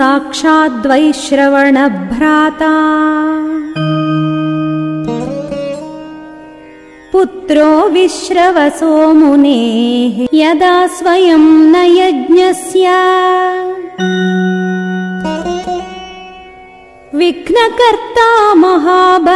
साक्षाद्वैश्रवणभ्राता। पुत्रो विश्रवसो मुनेः यदा स्वयं न यज्ञस्य। विघ्नकर्ता महाब